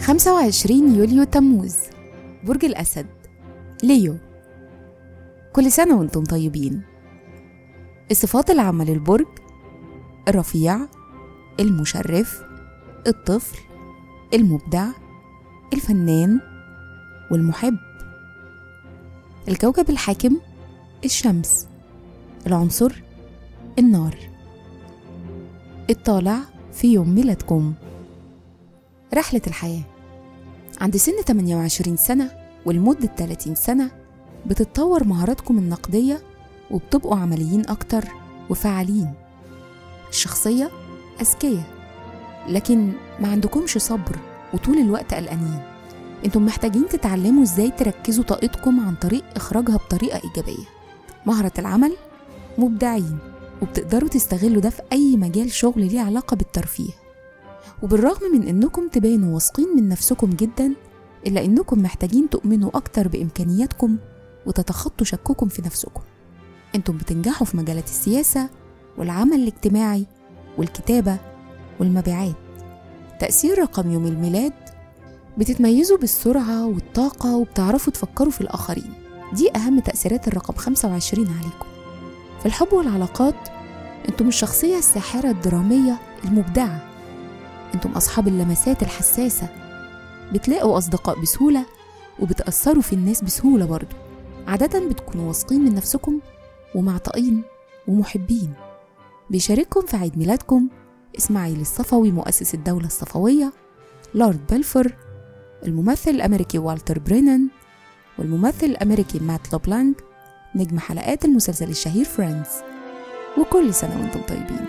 25 يوليو تموز برج الأسد ليو. كل سنة وأنتم طيبين. الصفات العامة للبرج الرفيع المشرف الطفل المبدع الفنان والمحب. الكوكب الحاكم الشمس. العنصر النار. الطالع في يوم ميلادكم. رحلة الحياة. عند سن 28 سنة ولمدة 30 سنة بتتطور مهاراتكم النقدية وبتبقوا عمليين أكتر وفعالين. الشخصية أذكياء لكن ما عندكمش صبر وطول الوقت قلقانين. أنتم محتاجين تتعلموا إزاي تركزوا طاقتكم عن طريق إخراجها بطريقة إيجابية. مهرة العمل مبدعين وبتقدروا تستغلوا ده في أي مجال شغل ليه علاقة بالترفيه. وبالرغم من إنكم تبانوا واثقين من نفسكم جدا إلا إنكم محتاجين تؤمنوا أكتر بإمكانياتكم وتتخطوا شككم في نفسكم. إنتم بتنجحوا في مجالات السياسة والعمل الاجتماعي والكتابة والمبيعات. تأثير رقم يوم الميلاد بتتميزوا بالسرعة والطاقة وبتعرفوا تفكروا في الآخرين. دي أهم تأثيرات الرقم 25 عليكم. في الحب والعلاقات إنتم الشخصية الساحرة الدرامية المبدعة. أنتم أصحاب اللمسات الحساسة. بتلاقوا أصدقاء بسهولة وبتأثروا في الناس بسهولة برضو. عادة بتكونوا واثقين من نفسكم ومعطائين ومحبين. بيشارككم في عيد ميلادكم إسماعيل الصفوي مؤسس الدولة الصفوية لورد بلفور الممثل الأمريكي والتر برينان والممثل الأمريكي مات لوبلانك نجم حلقات المسلسل الشهير Friends. وكل سنة وأنتم طيبين.